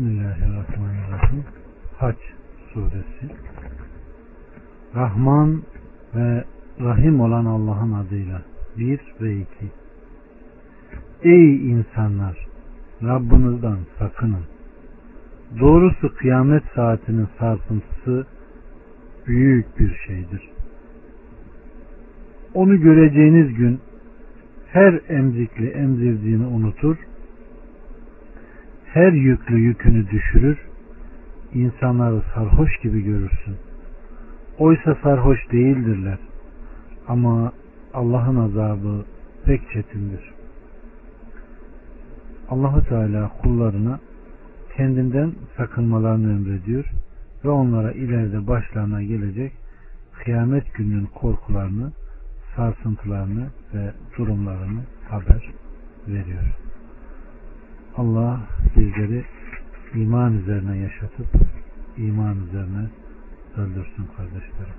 Bismillahirrahmanirrahim. Haç suresi. Rahman ve Rahim olan Allah'ın adıyla. 1 ve 2. Ey insanlar! Rabbinizden sakının. Doğrusu kıyamet saatinin sarsıntısı büyük bir şeydir. Onu göreceğiniz gün her emzikli emzirdiğini unutur, her yüklü yükünü düşürür, insanları sarhoş gibi görürsün. Oysa sarhoş değildirler. Ama Allah'ın azabı pek çetindir. Allahu Teala kullarına kendinden sakınmalarını emrediyor ve onlara ileride başlarına gelecek kıyamet gününün korkularını, sarsıntılarını ve durumlarını haber veriyor. Allah bizleri iman üzerine yaşatıp iman üzerine öldürsün kardeşlerim.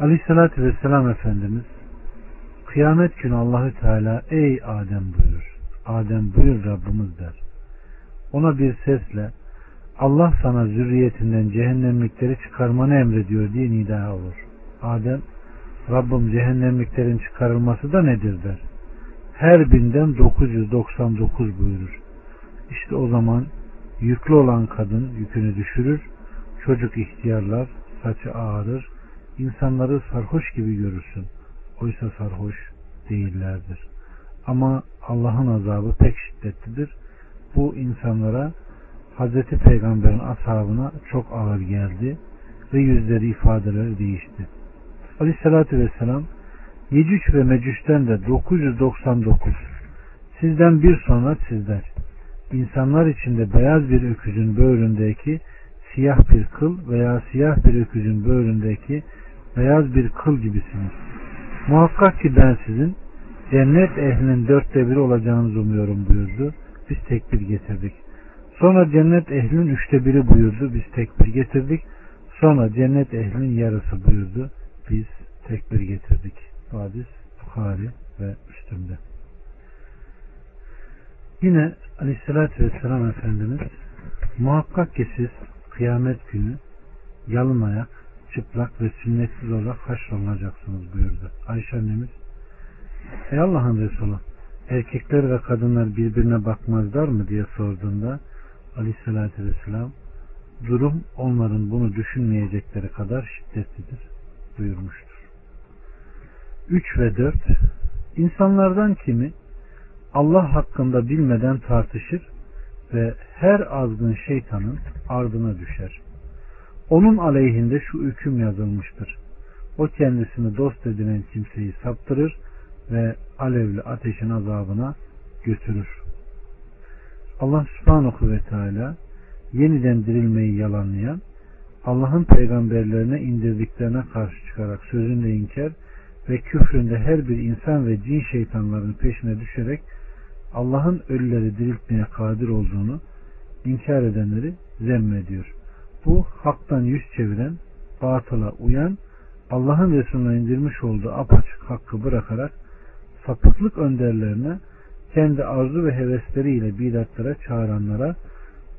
Aleyhissalatü Vesselam Efendimiz kıyamet günü Allahü Teala ey Adem buyurur. Adem buyur Rabbimiz der. Ona bir sesle Allah sana zürriyetinden cehennemlikleri çıkarmanı emrediyor diye nida olur. Adem Rabbim cehennemliklerin çıkarılması da nedir der. Her binden 999 buyurur. İşte o zaman yüklü olan kadın yükünü düşürür, çocuk ihtiyarlar, saçı ağarır, insanları sarhoş gibi görürsün. Oysa sarhoş değillerdir. Ama Allah'ın azabı pek şiddetlidir. Bu insanlara Hz. Peygamber'in ashabına çok ağır geldi ve yüzleri ifadeleri değişti. Aleyhissalatü Vesselam Yecüc ve Mecüc'ten de 999 sizden bir sonra sizler insanlar içinde beyaz bir öküzün böğründeki siyah bir kıl veya siyah bir öküzün böğründeki beyaz bir kıl gibisiniz. Muhakkak ki ben sizin cennet ehlinin dörtte biri olacağınızı umuyorum buyurdu. Biz tekbir getirdik. Sonra cennet ehlinin üçte biri buyurdu. Biz tekbir getirdik. Sonra cennet ehlinin yarısı buyurdu. Biz tekbir getirdik. Hadis Bukhari ve Müslüm'de. Yine Aleyhisselatü Vesselam Efendimiz muhakkak ki siz kıyamet günü yalın ayak, çıplak ve sünnetsiz olarak haşrolunacaksınız buyurdu. Ayşe annemiz Ey Allah'ın Resulü erkekler ve kadınlar birbirine bakmazlar mı diye sorduğunda Aleyhisselatü Vesselam durum onların bunu düşünmeyecekleri kadar şiddetlidir buyurmuştur. 3 ve 4 İnsanlardan kimi Allah hakkında bilmeden tartışır ve her azgın şeytanın ardına düşer. Onun aleyhinde şu hüküm yazılmıştır. O kendisini dost edinen kimseyi saptırır ve alevli ateşin azabına götürür. Allah subhanahu ve teala yeniden dirilmeyi yalanlayan, Allah'ın peygamberlerine indirdiklerine karşı çıkarak sözünde inkar ve küfründe her bir insan ve cin şeytanların peşine düşerek Allah'ın ölüleri diriltmeye kadir olduğunu inkar edenleri zemmediyor. Bu haktan yüz çeviren, batıla uyan, Allah'ın Resulüne indirmiş olduğu apaçık hakkı bırakarak sapıklık önderlerine kendi arzu ve hevesleriyle bidatlara çağıranlara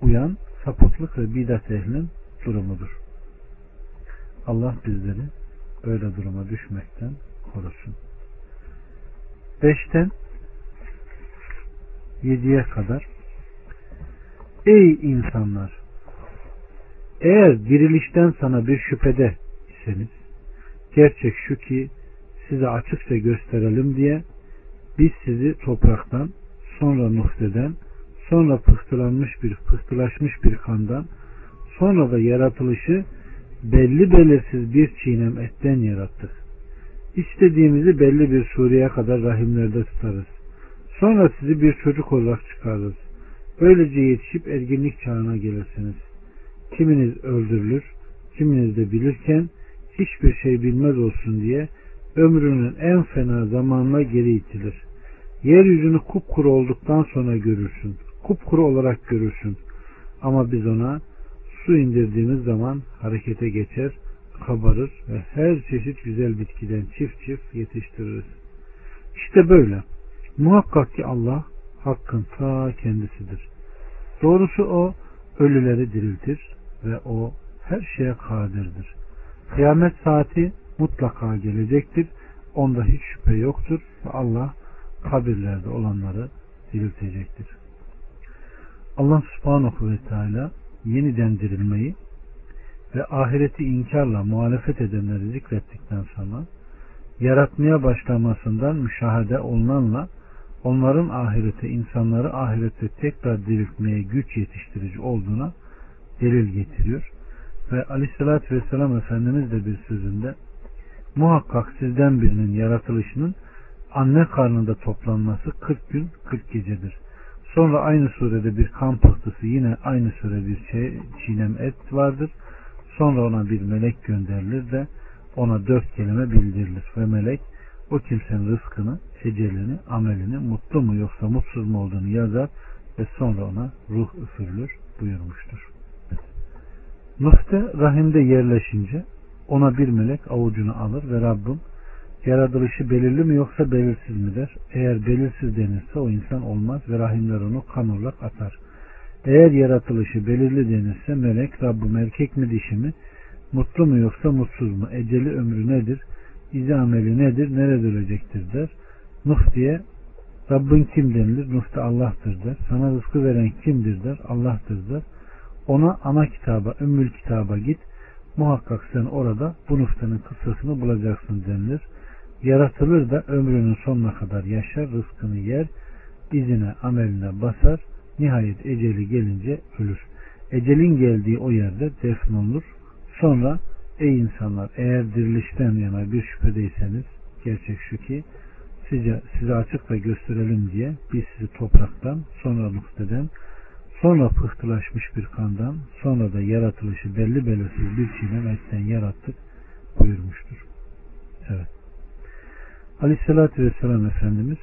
uyan sapıklık ve bidat ehlinin durumudur. Allah bizleri öyle duruma düşmekten korusun. Beşten yediye kadar Ey insanlar! Eğer dirilişten sana bir şüphede iseniz gerçek şu ki size açıkça gösterelim diye biz sizi topraktan sonra nuhteden sonra pıhtılanmış bir pıhtılaşmış bir kandan sonra da yaratılışı belli belirsiz bir çiğnem etten yarattık. İstediğimizi belli bir sureye kadar rahimlerde tutarız. Sonra sizi bir çocuk olarak çıkarırız. Böylece yetişip erginlik çağına gelirsiniz. Kiminiz öldürülür, kiminiz de bilirken hiçbir şey bilmez olsun diye ömrünün en fena zamanına geri itilir. Yeryüzünü kupkuru olduktan sonra görürsün. Kupkuru olarak görürsün. Ama biz ona su indirdiğimiz zaman harekete geçer, kabarır ve her çeşit güzel bitkiden çift çift yetiştiririz. İşte böyle. Muhakkak ki Allah hakkın ta kendisidir. Doğrusu o ölüleri diriltir ve o her şeye kadirdir. Kıyamet saati mutlaka gelecektir. Onda hiç şüphe yoktur ve Allah kabirlerde olanları diriltecektir. Allah subhanahu ve teala yeniden dirilmeyi ve ahireti inkarla muhalefet edenleri zikrettikten sonra yaratmaya başlamasından müşahede olunanla onların ahirete, insanları ahirete tekrar diriltmeye güç yetiştirici olduğuna delil getiriyor. Ve aleyhissalatü vesselam Efendimiz de bir sözünde muhakkak sizden birinin yaratılışının anne karnında toplanması 40 gün 40 gecedir. Sonra aynı surede bir kan pıhtısı yine aynı süre bir şey, çiğnem et vardır. Sonra ona bir melek gönderilir de ona dört kelime bildirilir ve melek o kimsenin rızkını, ecelini, amelini mutlu mu yoksa mutsuz mu olduğunu yazar ve sonra ona ruh üfürülür buyurmuştur. Nuh'te rahimde yerleşince ona bir melek avucunu alır ve Rabbim yaratılışı belirli mi yoksa belirsiz mi der. Eğer belirsiz denirse o insan olmaz ve rahimler onu kan olarak atar. Eğer yaratılışı belirli denirse melek Rabbim erkek mi dişi mi mutlu mu yoksa mutsuz mu eceli ömrü nedir izi ameli nedir nerede ölecektir der. Nuh diye Rabbin kim denilir? Nuh da Allah'tır der. Sana rızkı veren kimdir der? Allah'tır der. Ona ana kitaba, ümmül kitaba git. Muhakkak sen orada bu Nuh'tanın kıssasını bulacaksın denilir. Yaratılır da ömrünün sonuna kadar yaşar, rızkını yer, izine, ameline basar, nihayet eceli gelince ölür. Ecelin geldiği o yerde defnolur. Sonra ey insanlar eğer dirilişten yana bir şüphedeyseniz gerçek şu ki size, size açıkla gösterelim diye biz sizi topraktan sonra muhteden sonra pıhtılaşmış bir kandan sonra da yaratılışı belli belirsiz bir çiğnem etten yarattık buyurmuştur. Evet. Aleyhissalatü Vesselam Efendimiz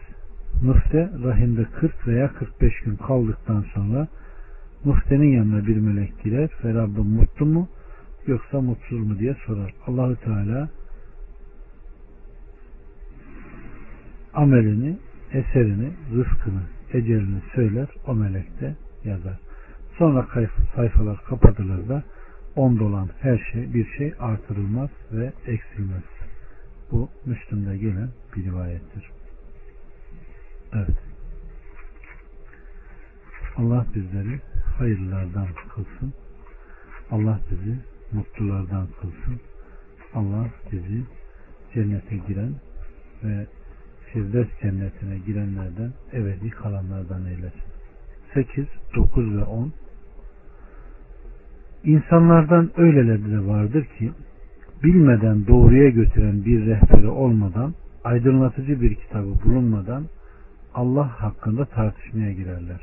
Nuh'te rahimde 40 veya 45 gün kaldıktan sonra Nuh'tenin yanına bir melek girer ve Rabbim mutlu mu yoksa mutsuz mu diye sorar. Allahü Teala amelini, eserini, rızkını, ecelini söyler. O melek de yazar. Sonra sayfalar kapatılır da onda olan her şey bir şey artırılmaz ve eksilmez. Bu Müslüm'de gelen bir rivayettir. Evet. Allah bizleri hayırlardan kılsın. Allah bizi mutlulardan kılsın. Allah bizi cennete giren ve Firdevs cennetine girenlerden ebedi kalanlardan eylesin. 8, 9 ve 10 İnsanlardan öyleleri de vardır ki bilmeden doğruya götüren bir rehberi olmadan aydınlatıcı bir kitabı bulunmadan Allah hakkında tartışmaya girerler.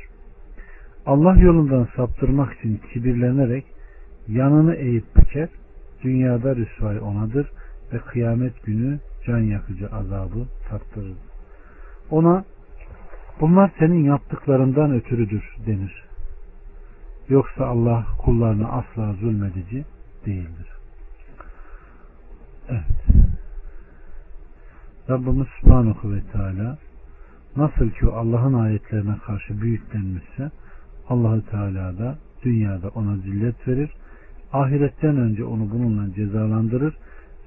Allah yolundan saptırmak için kibirlenerek yanını eğip büker, dünyada rüsvay onadır ve kıyamet günü can yakıcı azabı tattırır. Ona bunlar senin yaptıklarından ötürüdür denir. Yoksa Allah kullarına asla zulmedici değildir. Evet. Rabbimiz Subhanahu ve Teala nasıl ki Allah'ın ayetlerine karşı büyüklenmişse Allahü Teala da dünyada ona zillet verir. Ahiretten önce onu bununla cezalandırır.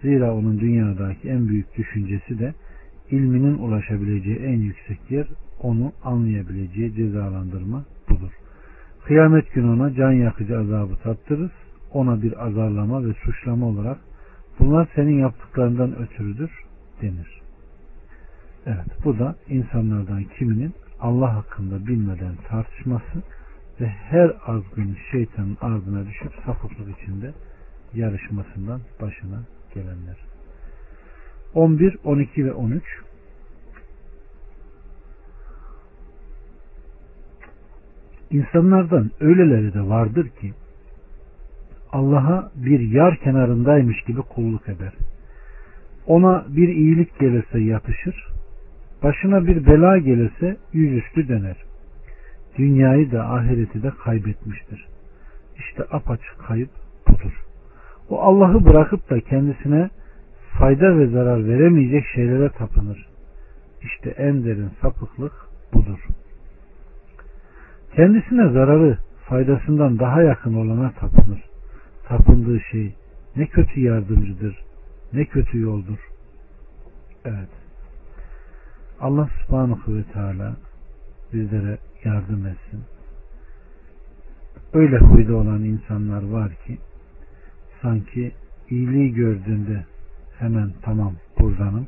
Zira onun dünyadaki en büyük düşüncesi de ilminin ulaşabileceği en yüksek yer onu anlayabileceği cezalandırma budur. Kıyamet günü ona can yakıcı azabı tattırırız. Ona bir azarlama ve suçlama olarak bunlar senin yaptıklarından ötürüdür denir. Evet bu da insanlardan kiminin Allah hakkında bilmeden tartışması ve her azgın şeytanın ardına düşüp sapıklık içinde yarışmasından başına gelenler. 11, 12 ve 13 İnsanlardan öyleleri de vardır ki Allah'a bir yar kenarındaymış gibi kulluk eder. Ona bir iyilik gelirse yatışır, başına bir bela gelirse yüzüstü döner. Dünyayı da ahireti de kaybetmiştir. İşte apaçık kayıp budur. O Allah'ı bırakıp da kendisine fayda ve zarar veremeyecek şeylere tapınır. İşte en derin sapıklık budur. Kendisine zararı faydasından daha yakın olana tapınır. Tapındığı şey ne kötü yardımcıdır, ne kötü yoldur. Evet. Allah subhanahu ve teala bizlere yardım etsin. Öyle huyda olan insanlar var ki sanki iyiliği gördüğünde hemen tamam buradanım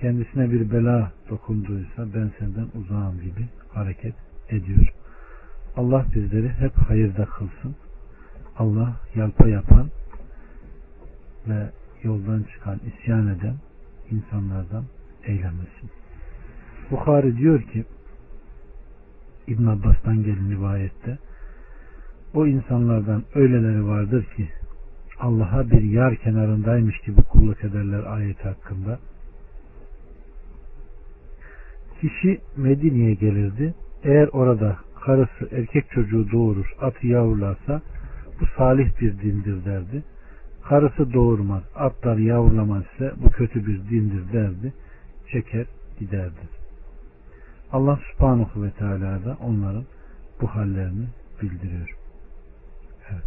kendisine bir bela dokunduysa ben senden uzağım gibi hareket ediyor. Allah bizleri hep hayırda kılsın. Allah yalpa yapan ve yoldan çıkan, isyan eden insanlardan eylemesin. Bukhari diyor ki İbn Abbas'tan gelen rivayette o insanlardan öyleleri vardır ki Allah'a bir yar kenarındaymış gibi kulluk ederler ayet hakkında. Kişi Medine'ye gelirdi. Eğer orada karısı erkek çocuğu doğurur, atı yavrularsa bu salih bir dindir derdi. Karısı doğurmaz, atlar yavrulamaz ise bu kötü bir dindir derdi. Çeker giderdi. Allah subhanahu ve teala da onların bu hallerini bildiriyor. Evet.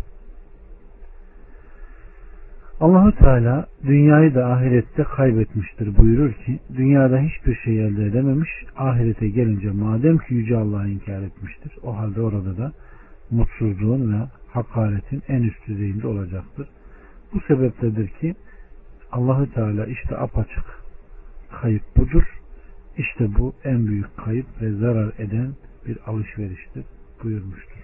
Allahu Teala dünyayı da ahirette kaybetmiştir buyurur ki dünyada hiçbir şey elde edememiş ahirete gelince madem ki Yüce Allah'ı inkar etmiştir o halde orada da mutsuzluğun ve hakaretin en üst düzeyinde olacaktır. Bu sebepledir ki Allahu Teala işte apaçık kayıp budur. İşte bu en büyük kayıp ve zarar eden bir alışveriştir buyurmuştur.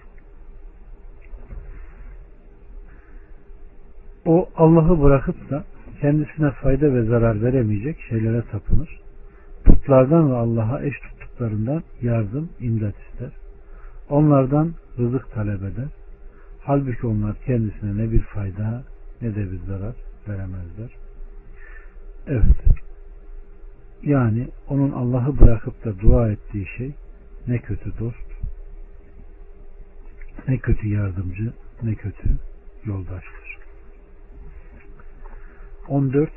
O Allah'ı bırakıp da kendisine fayda ve zarar veremeyecek şeylere tapınır. Putlardan ve Allah'a eş tuttuklarından yardım, imdat ister. Onlardan rızık talep eder. Halbuki onlar kendisine ne bir fayda ne de bir zarar veremezler. Evet. Yani onun Allah'ı bırakıp da dua ettiği şey ne kötü dost, ne kötü yardımcı, ne kötü yoldaştır. 14.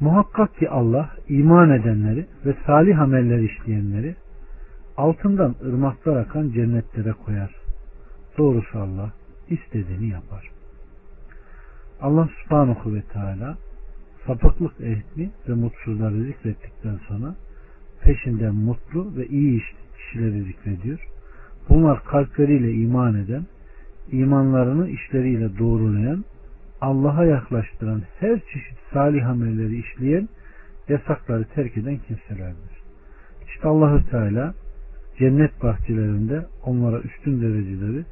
Muhakkak ki Allah iman edenleri ve salih ameller işleyenleri altından ırmaklar akan cennetlere koyar. Doğrusu Allah istediğini yapar. Allah subhanahu ve teala sapıklık ehli ve mutsuzları zikrettikten sonra peşinden mutlu ve iyi kişileri zikrediyor. Bunlar kalpleriyle iman eden, imanlarını işleriyle doğrulayan, Allah'a yaklaştıran her çeşit salih amelleri işleyen, yasakları terk eden kimselerdir. İşte Allahü Teala cennet bahçelerinde onlara üstün dereceleri,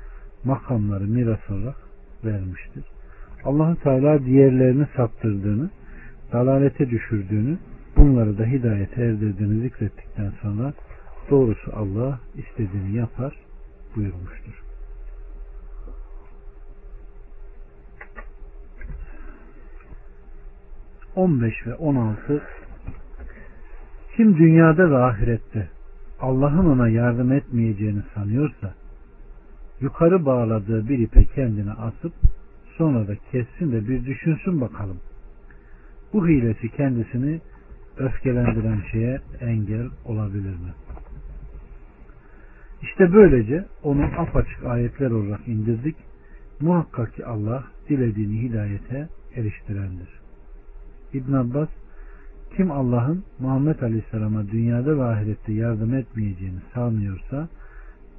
makamları miras olarak vermiştir. Allahü Teala diğerlerini saptırdığını, dalalete düşürdüğünü, bunları da hidayete erdirdiğini zikrettikten sonra doğrusu Allah istediğini yapar buyurmuştur. On beş ve on altı Kim dünyada ve ahirette Allah'ın ona yardım etmeyeceğini sanıyorsa yukarı bağladığı bir ipe kendine asıp sonra da kessin de bir düşünsün bakalım bu hilesi kendisini öfkelendiren şeye engel olabilir mi? İşte böylece onu apaçık ayetler olarak indirdik. Muhakkak ki Allah dilediğini hidayete eriştirendir. İbn Abbas kim Allah'ın Muhammed Aleyhisselam'a dünyada ve ahirette yardım etmeyeceğini sanmıyorsa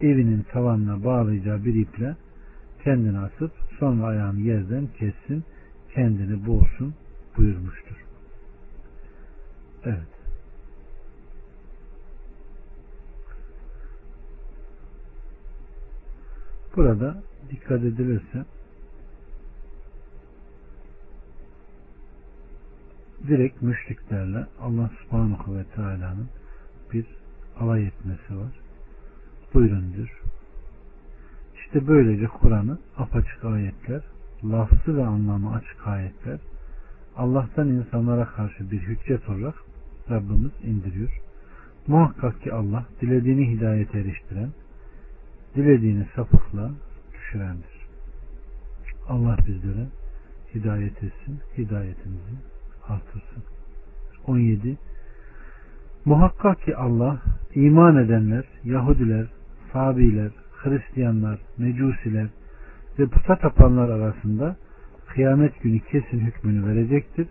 evinin tavanına bağlayacağı bir iple kendini asıp sonra ayağını yerden kessin kendini boğsun buyurmuştur. Evet. Burada dikkat edilirse direkt müşriklerle Allah subhanahu ve teala'nın bir alay etmesi var. Buyurundur. İşte böylece Kur'an'ı apaçık ayetler, lafzı ve anlamı açık ayetler Allah'tan insanlara karşı bir hüccet olarak Rabbimiz indiriyor. Muhakkak ki Allah dilediğini hidayete eriştiren, dilediğini sapıkla düşürendir. Allah bizlere hidayet etsin, hidayetimizi artırsın. 17. Muhakkak ki Allah iman edenler, Yahudiler, Sabiler, Hristiyanlar, Mecusiler ve puta tapanlar arasında kıyamet günü kesin hükmünü verecektir.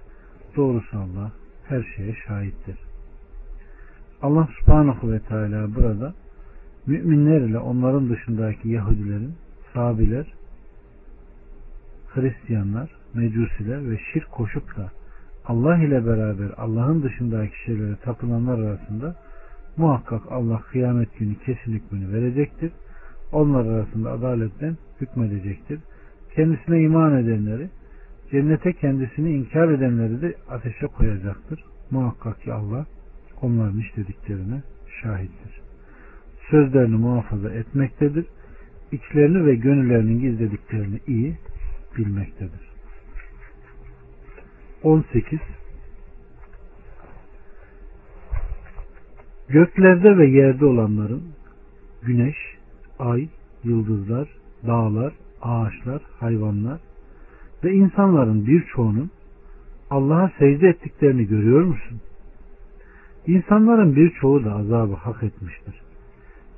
Doğrusu Allah her şeye şahittir. Allah subhanahu ve teala burada müminler ile onların dışındaki Yahudilerin, Sabiler, Hristiyanlar, Mecusiler ve şirk koşup da Allah ile beraber Allah'ın dışındaki şeylere tapılanlar arasında muhakkak Allah kıyamet günü kesin hükmünü verecektir. Onlar arasında adaletten hükmedecektir. Kendisine iman edenleri, cennete kendisini inkar edenleri de ateşe koyacaktır. Muhakkak ki Allah onların işlediklerine şahittir. Sözlerini muhafaza etmektedir. İçlerini ve gönüllerinin gizlediklerini iyi bilmektedir. 18 Göklerde ve yerde olanların güneş, ay, yıldızlar, dağlar, ağaçlar, hayvanlar ve insanların birçoğunun Allah'a secde ettiklerini görüyor musun? İnsanların birçoğu da azabı hak etmiştir.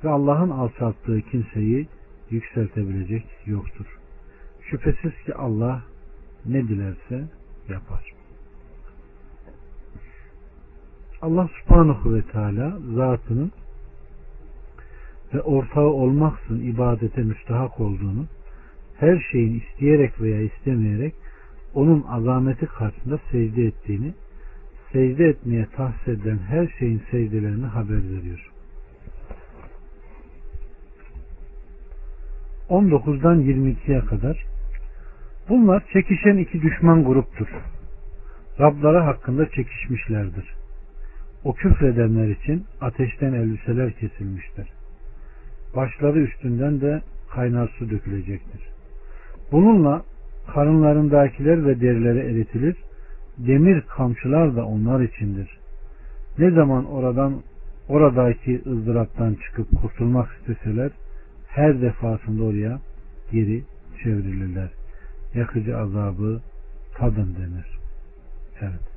Ve Allah'ın alçalttığı kimseyi yükseltebilecek yoktur. Şüphesiz ki Allah ne dilerse yapar. Allah subhanahu ve teala zatının ve ortağı olmaksın ibadete müstahak olduğunu her şeyin isteyerek veya istemeyerek onun azameti karşısında secde ettiğini secde etmeye tahsis her şeyin secdelerini haber veriyor. 19'dan 22'ye kadar bunlar çekişen iki düşman gruptur. Rabları hakkında çekişmişlerdir. O küfredenler için ateşten elbiseler kesilmiştir. Başları üstünden de kaynar su dökülecektir. Bununla karınlarındakiler ve derileri eritilir. Demir kamçılar da onlar içindir. Ne zaman oradan oradaki ızdıraptan çıkıp kurtulmak isteseler her defasında oraya geri çevrilirler. Yakıcı azabı tadın denir. Evet.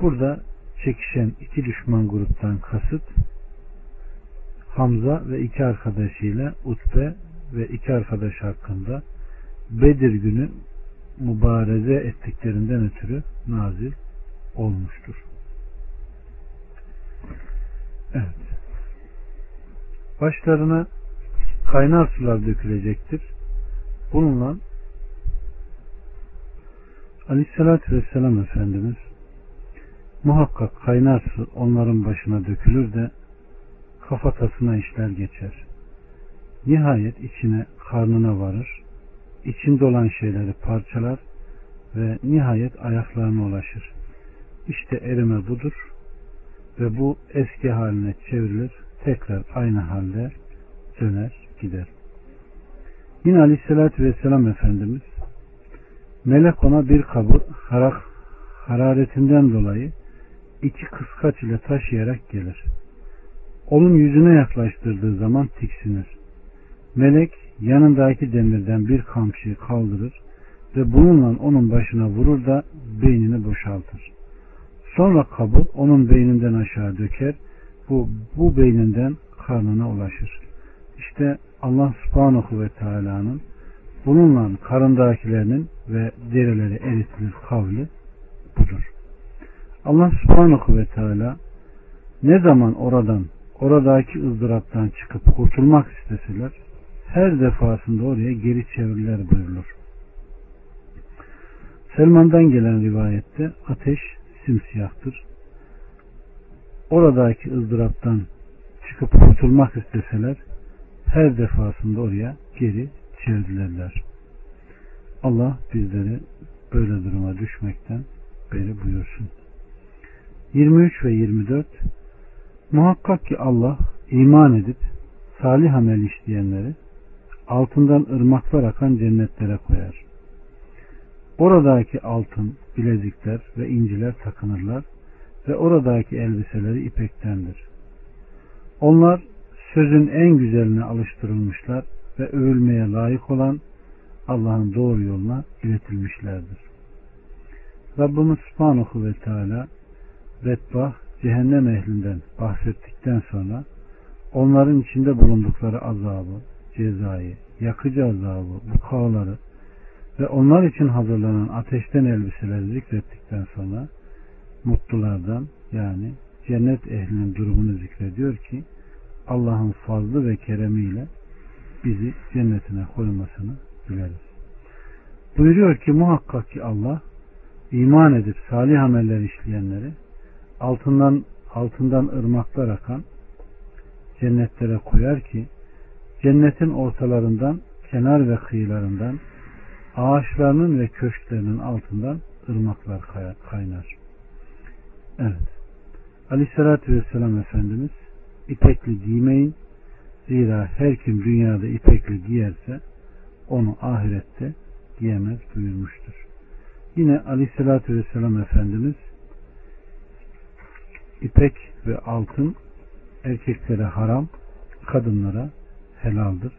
Burada çekişen iki düşman gruptan kasıt Hamza ve iki arkadaşıyla Utbe ve iki arkadaş hakkında Bedir günü mübareze ettiklerinden ötürü nazil olmuştur. Evet. Başlarına kaynar sular dökülecektir. Bununla Aleyhisselatü Vesselam Efendimiz muhakkak kaynar su onların başına dökülür de kafatasına işler geçer. Nihayet içine karnına varır, içinde olan şeyleri parçalar ve nihayet ayaklarına ulaşır. İşte erime budur ve bu eski haline çevrilir, tekrar aynı halde döner gider. Yine Aleyhisselatü Vesselam Efendimiz melek ona bir kabı harak, hararetinden dolayı iki kıskaç ile taşıyarak gelir. Onun yüzüne yaklaştırdığı zaman tiksinir. Melek yanındaki demirden bir kamçıyı kaldırır ve bununla onun başına vurur da beynini boşaltır. Sonra kabı onun beyninden aşağı döker. Bu, bu beyninden karnına ulaşır. İşte Allah subhanahu ve teala'nın bununla karındakilerinin ve derileri eritilir kavli budur. Allah subhanahu ve teala ne zaman oradan oradaki ızdıraptan çıkıp kurtulmak isteseler her defasında oraya geri çeviriler buyurulur. Selman'dan gelen rivayette ateş simsiyahtır. Oradaki ızdıraptan çıkıp kurtulmak isteseler her defasında oraya geri çevirdilerler. Allah bizleri böyle duruma düşmekten beri buyursun. 23 ve 24 Muhakkak ki Allah iman edip salih amel işleyenleri altından ırmaklar akan cennetlere koyar. Oradaki altın, bilezikler ve inciler takınırlar ve oradaki elbiseleri ipektendir. Onlar sözün en güzeline alıştırılmışlar ve övülmeye layık olan Allah'ın doğru yoluna iletilmişlerdir. Rabbimiz Subhanahu ve Teala Bedbah cehennem ehlinden bahsettikten sonra onların içinde bulundukları azabı, cezayı, yakıcı azabı, bukaları ve onlar için hazırlanan ateşten elbiseleri zikrettikten sonra mutlulardan yani cennet ehlinin durumunu zikrediyor ki Allah'ın fazlı ve keremiyle bizi cennetine koymasını dileriz. Buyuruyor ki muhakkak ki Allah iman edip salih ameller işleyenleri altından altından ırmaklar akan cennetlere koyar ki cennetin ortalarından kenar ve kıyılarından ağaçlarının ve köşklerinin altından ırmaklar kaynar. Evet. Aleyhissalatü Vesselam Efendimiz ipekli giymeyin zira her kim dünyada ipekli giyerse onu ahirette giyemez buyurmuştur. Yine Aleyhissalatü Vesselam Efendimiz ipek ve altın erkeklere haram, kadınlara helaldir.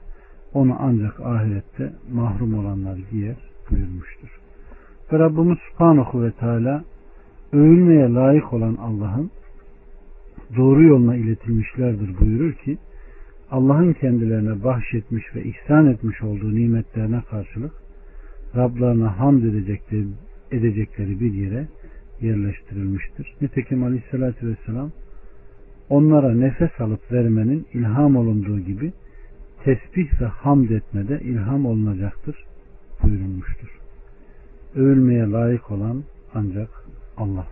Onu ancak ahirette mahrum olanlar giyer buyurmuştur. Ve Rabbimiz Subhanahu ve Teala övülmeye layık olan Allah'ın doğru yoluna iletilmişlerdir buyurur ki Allah'ın kendilerine bahşetmiş ve ihsan etmiş olduğu nimetlerine karşılık Rablarına hamd edecekleri, edecekleri bir yere yerleştirilmiştir. Nitekim Aleyhisselatü Vesselam onlara nefes alıp vermenin ilham olunduğu gibi tesbih ve hamd etmede ilham olunacaktır buyurulmuştur. Övülmeye layık olan ancak Allah